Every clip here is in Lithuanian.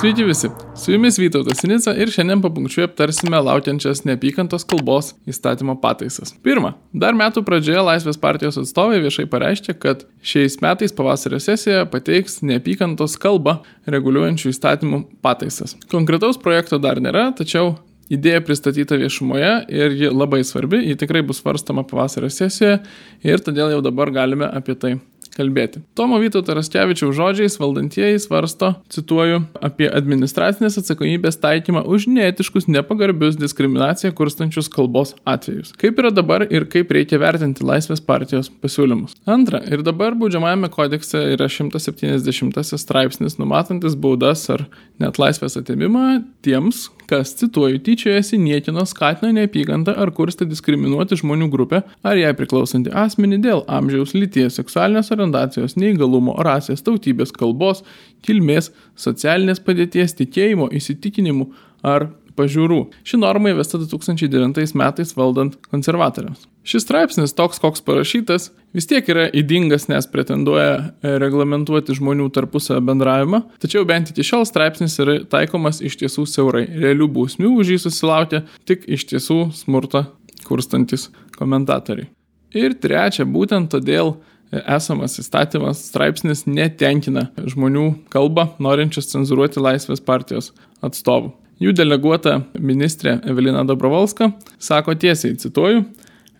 Sveiki visi, su jumis Vytautas Sinica ir šiandien papunkčiui aptarsime laukiančias neapykantos kalbos įstatymo pataisas. Pirma, dar metų pradžioje Laisvės partijos atstovai viešai pareiškė, kad šiais metais pavasario sesijoje pateiks neapykantos kalbą reguliuojančių įstatymų pataisas. Konkretaus projekto dar nėra, tačiau idėja pristatyta viešumoje ir ji labai svarbi, ji tikrai bus svarstama pavasario sesijoje ir todėl jau dabar galime apie tai kalbėti. Tomo Vytauto Raskevičiaus žodžiais valdantieji svarsto, cituoju, apie administracinės atsakomybės taikymą už neetiškus, nepagarbius diskriminaciją kurstančius kalbos atvejus. Kaip yra dabar ir kaip reikia vertinti Laisvės partijos pasiūlymus. Antra, ir dabar baudžiamajame kodekse yra 170 straipsnis numatantis baudas ar net laisvės atimimą tiems, kas, cituoju, tyčiojasi, niekino, skatina neapykantą ar kursta diskriminuoti žmonių grupę ar jai priklausantį asmenį dėl amžiaus, lyties, seksualinės orientacijos, neįgalumo, rasės, tautybės, kalbos, kilmės, socialinės padėties, tikėjimo, įsitikinimų ar pažiūrų. Ši norma įvesta 2009 metais valdant konservatoriams. Šis straipsnis, toks koks parašytas, vis tiek yra įdingas, nes pretenduoja e, reglamentuoti žmonių tarpusavę bendravimą, tačiau bent iki šiol straipsnis yra taikomas iš tiesų siaurai. Realių bausmių už jį susilaukia tik iš tiesų smurtą kurstantis komentatoriai. Ir trečia, būtent todėl e, esamas įstatymas straipsnis netenkina žmonių kalbą, norinčius cenzuruoti Laisvės partijos atstovų. Jų deleguota ministrė Evelina Dobrovolska sako tiesiai, cituoju,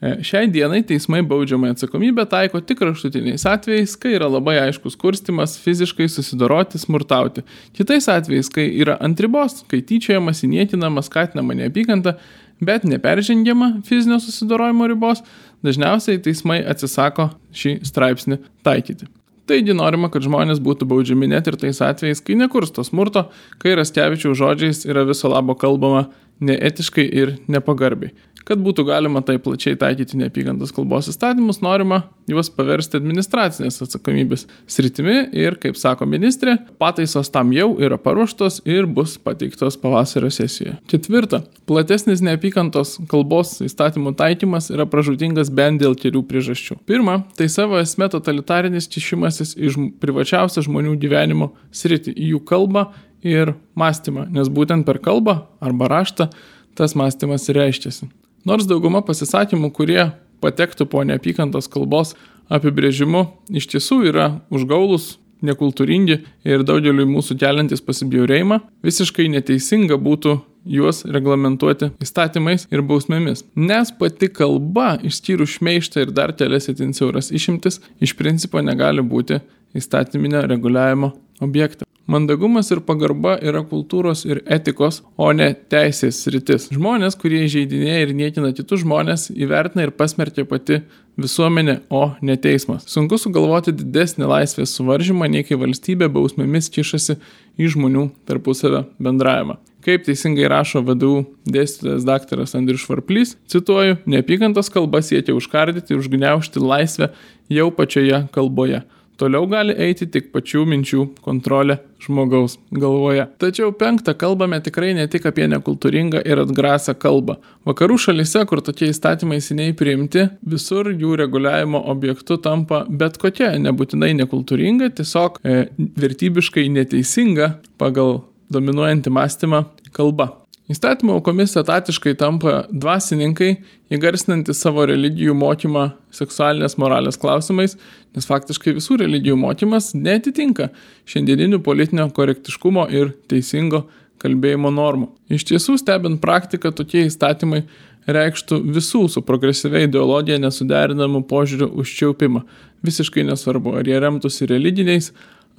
e, Šiai dienai teismai baudžiamą atsakomybę taiko tik kraštutiniais atvejais, kai yra labai aiškus kurstimas fiziškai susidoroti, smurtauti. Kitais atvejais, kai yra ant ribos, kai tyčiajamas, įniekinama, skatinama neapykanta, bet neperžengiama fizinio susidorojimo ribos, dažniausiai teismai atsisako šį straipsnį taikyti. Taigi norima, kad žmonės būtų baudžiami net ir tais atvejais, kai nekursto smurto, kai Raskevičių žodžiais yra viso labo kalbama neetiškai ir nepagarbiai. Kad būtų galima tai plačiai taikyti neapykantos kalbos įstatymus, norima juos paversti administracinės atsakomybės sritimi ir, kaip sako ministrė, pataisos tam jau yra paruoštos ir bus pateiktos pavasario sesijoje. Ketvirta. Platesnis neapykantos kalbos įstatymų taikymas yra pražudingas bent dėl kelių priežasčių. Pirma, tai savo esmė totalitarinis kišimasis iš privačiausią žmonių gyvenimo sritį, į jų kalbą ir mąstymą, nes būtent per kalbą arba raštą tas mąstymas reiškiasi. Nors dauguma pasisakymų, kurie patektų po neapykantos kalbos apibrėžimu, iš tiesų yra užgaulus, nekultūringi ir daugeliu mūsų keliantis pasibjaurėjimą, visiškai neteisinga būtų juos reglamentuoti įstatymais ir bausmėmis. Nes pati kalba, išskyrus šmeištą ir dar kelias itin siauras išimtis, iš principo negali būti įstatyminio reguliavimo objektas. Mandagumas ir pagarba yra kultūros ir etikos, o ne teisės sritis. Žmonės, kurie įžeidinėja ir niekina kitus žmonės, įvertina ir pasmerkia pati visuomenė, o ne teismas. Sunku sugalvoti didesnį laisvės suvaržymą, nei kai valstybė bausmėmis kišasi į žmonių tarpusavę bendravimą. Kaip teisingai rašo VDU dėstytojas dr. Andrius Švarplys, cituoju, neapykantos kalba siekia užkardyti ir užgniaušti laisvę jau pačioje kalboje. Toliau gali eiti tik pačių minčių kontrolė žmogaus galvoje. Tačiau penktą kalbame tikrai ne tik apie nekultūringą ir atgrasę kalbą. Vakarų šalise, kur tokie įstatymai seniai priimti, visur jų reguliavimo objektu tampa bet kokia, nebūtinai nekultūringa, tiesiog e, vertybiškai neteisinga pagal dominuojantį mąstymą kalba. Įstatymo aukomis etatiškai tampa dvasininkai, įgarsinantys savo religijų mokymą seksualinės moralės klausimais, nes faktiškai visų religijų mokymas netitinka šiandieninių politinio korektiškumo ir teisingo kalbėjimo normų. Iš tiesų, stebint praktiką, tokie įstatymai reikštų visų su progresyvia ideologija nesuderinamų požiūrių užčiaupimą. Visiškai nesvarbu, ar jie remtųsi religiniais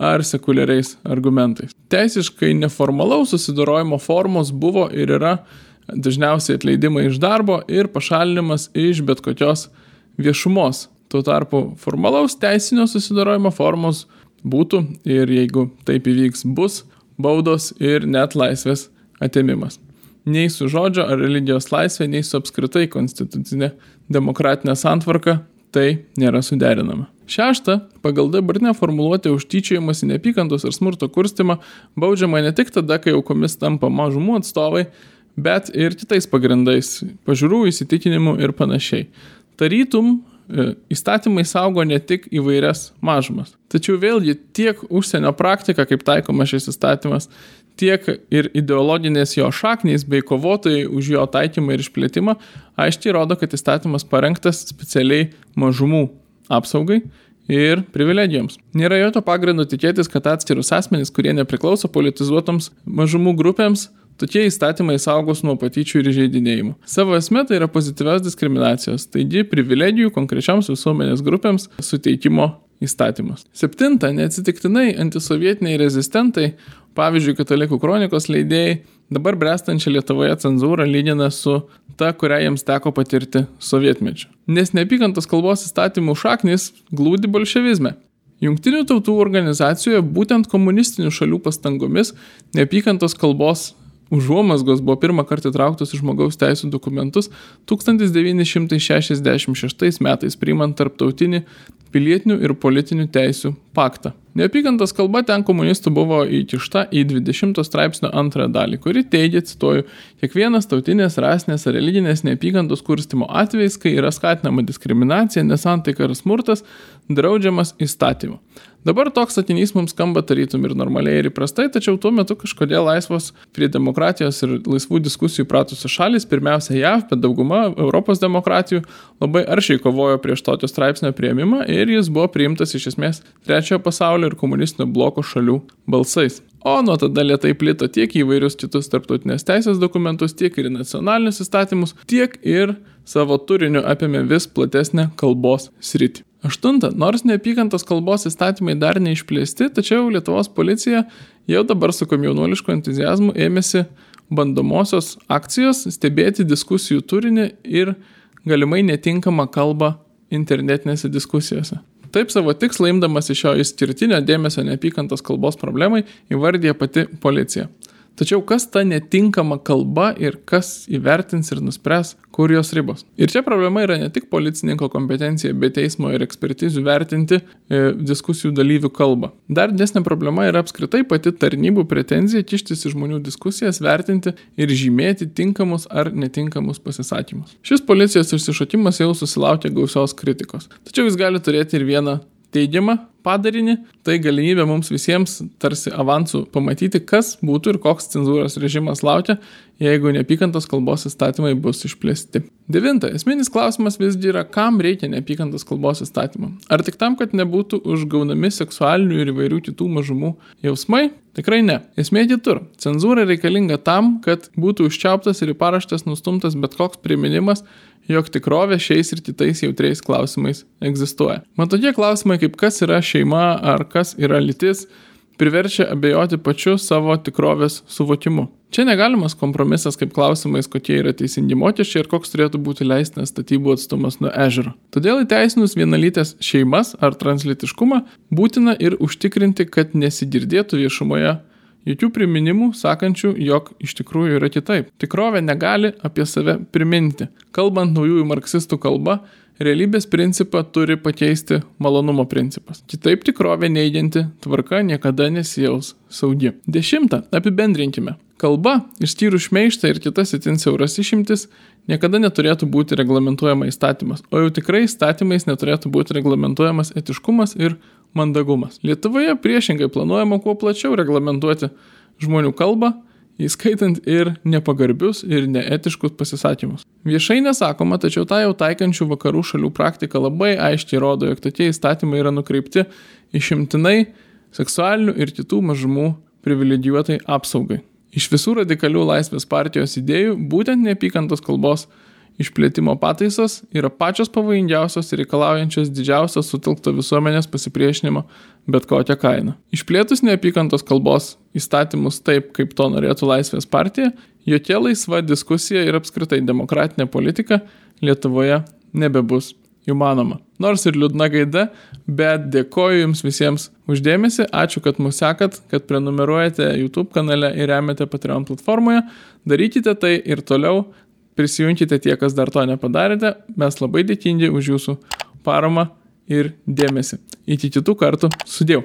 ar sekuliariais argumentais. Teisiškai neformalaus susidorojimo formos buvo ir yra dažniausiai atleidimai iš darbo ir pašalinimas iš bet kokios viešumos. Tuo tarpu formalaus teisinio susidorojimo formos būtų ir jeigu taip įvyks, bus baudos ir net laisvės atėmimas. Nei su žodžio ar religijos laisvė, nei su apskritai konstitucinė demokratinė santvarka tai nėra suderinama. Šešta, pagal dabartinę formuluotę už tyčiajimas į neapykantos ir smurto kurstimą baudžiama ne tik tada, kai aukomis tampa mažumų atstovai, bet ir kitais pagrindais - pažiūrų, įsitikinimų ir panašiai. Tarytum, e, įstatymai saugo ne tik įvairias mažumas. Tačiau vėlgi tiek užsienio praktika, kaip taikoma šis įstatymas, tiek ir ideologinės jo šaknys bei kovotojai už jo taikymą ir išplėtimą aiškiai rodo, kad įstatymas parengtas specialiai mažumų apsaugai ir privilegijoms. Nėra jokio pagrindo tikėtis, kad atskirus asmenys, kurie nepriklauso politizuotoms mažumų grupėms, tokie įstatymai saugos nuo patyčių ir žaidinėjimų. Savo esmė tai yra pozityvios diskriminacijos, taigi privilegijų konkrečioms visuomenės grupėms suteikimo įstatymas. Septinta, neatsitiktinai antisovietiniai rezistentai Pavyzdžiui, katalikų kronikos leidėjai dabar brestančią Lietuvoje cenzūrą lygina su ta, kurią jiems teko patirti sovietmečiu. Nes neapykantos kalbos įstatymų šaknis glūdi bolševizme. Junktinių tautų organizacijoje būtent komunistinių šalių pastangomis neapykantos kalbos užuomasgos buvo pirmą kartą įtrauktos į žmogaus teisų dokumentus 1966 metais priimant tarptautinį pilietinių ir politinių teisių paktą. Neapykantos kalba ten komunistų buvo įkišta į 20 straipsnio antrąją dalį, kuri teigia, cituoju, kiekvienas tautinės, rasinės ar religinės neapykantos kurstimo atvejais, kai yra skatinama diskriminacija, nesantaika ar smurtas, draudžiamas įstatymu. Dabar toks sakinys mums skamba tarytum ir normaliai ir įprastai, tačiau tuo metu kažkodėl laisvos prie demokratijos ir laisvų diskusijų pratusios šalis, pirmiausia JAV, bet dauguma Europos demokratijų labai aršiai kovojo prieš tokio straipsnio prieimimą ir jis buvo priimtas iš esmės trečiojo pasaulio ir komunistinio bloko šalių balsais. O nuo tada lietai plito tiek į įvairius kitus tarptautinės teisės dokumentus, tiek ir nacionalinius įstatymus, tiek ir savo turiniu apėmė vis platesnę kalbos sritį. Aštunta, nors neapykantos kalbos įstatymai dar neišplėsti, tačiau Lietuvos policija jau dabar su komjaunuolišku entuzijazmu ėmėsi bandomosios akcijos stebėti diskusijų turinį ir galimai netinkamą kalbą internetinėse diskusijose. Taip savo tikslą imdamas iš šio išskirtinio dėmesio neapykantos kalbos problemai įvardė pati policija. Tačiau kas ta netinkama kalba ir kas įvertins ir nuspręs, kur jos ribos. Ir čia problema yra ne tik policininko kompetencija, bet teismo ir ekspertizių vertinti e, diskusijų dalyvių kalbą. Dar didesnė problema yra apskritai pati tarnybų pretenzija kištis į žmonių diskusijas, vertinti ir žymėti tinkamus ar netinkamus pasisakymus. Šis policijos išsišokimas jau susilaukė gausios kritikos. Tačiau jis gali turėti ir vieną teigiamą padarinį, tai galimybė mums visiems tarsi avansų pamatyti, kas būtų ir koks cenzūros režimas laukia, jeigu neapykantos kalbos įstatymai bus išplėsti. Devinta. Esminis klausimas visgi yra, kam reikia neapykantos kalbos įstatymą. Ar tik tam, kad nebūtų užgaunami seksualinių ir įvairių kitų mažumų jausmai? Tikrai ne. Esmė kitur. Cenzūra reikalinga tam, kad būtų užčiauptas ir į paraštės nustumtas bet koks priminimas, jog tikrovė šiais ir kitais jautriais klausimais egzistuoja. Man tokie klausimai kaip kas yra šeima ar kas yra lytis priverčia abejoti pačiu savo tikrovės suvokimu. Čia negalimas kompromisas kaip klausimais, kokie yra teisingi mokesčiai ir koks turėtų būti leistinas statybų atstumas nuo ežero. Todėl įteisinus vienalytės šeimas ar translitiškumą būtina ir užtikrinti, kad nesigirdėtų viešumoje jokių priminimų, sakančių, jog iš tikrųjų yra kitaip. Tikrovė negali apie save priminti. Kalbant naujųjų marksistų kalba, realybės principą turi pakeisti malonumo principas. Kitaip tikrovė neigianti tvarka niekada nesijaus saugi. Dešimta. Apibendrinkime. Kalba, išskyrus šmeištą ir kitas itin siauras išimtis, niekada neturėtų būti reglamentuojama įstatymas, o jau tikrai įstatymais neturėtų būti reglamentuojamas etiškumas ir mandagumas. Lietuvoje priešingai planuojama kuo plačiau reglamentuoti žmonių kalbą, įskaitant ir nepagarbius ir neetiškus pasisakymus. Viešai nesakoma, tačiau tą jau taikančių vakarų šalių praktika labai aiškiai rodo, jog tokie įstatymai yra nukreipti išimtinai seksualinių ir kitų mažumų privilegijuotai apsaugai. Iš visų radikalių laisvės partijos idėjų būtent neapykantos kalbos išplėtimo pataisos yra pačios pavojingiausios ir reikalaujančios didžiausios sutelkto visuomenės pasipriešinimo bet kokią kainą. Išplėtus neapykantos kalbos įstatymus taip, kaip to norėtų Laisvės partija, jokia laisva diskusija ir apskritai demokratinė politika Lietuvoje nebebus įmanoma. Nors ir liūdna gaida, bet dėkoju Jums visiems uždėmesi, ačiū, kad mus sekat, kad prenumeruojate YouTube kanale ir remiate Patreon platformoje, darykite tai ir toliau, Prisijunkite tie, kas dar to nepadarėte, mes labai dėkingi už jūsų paramą ir dėmesį. Iki kitų kartų, sudėjau.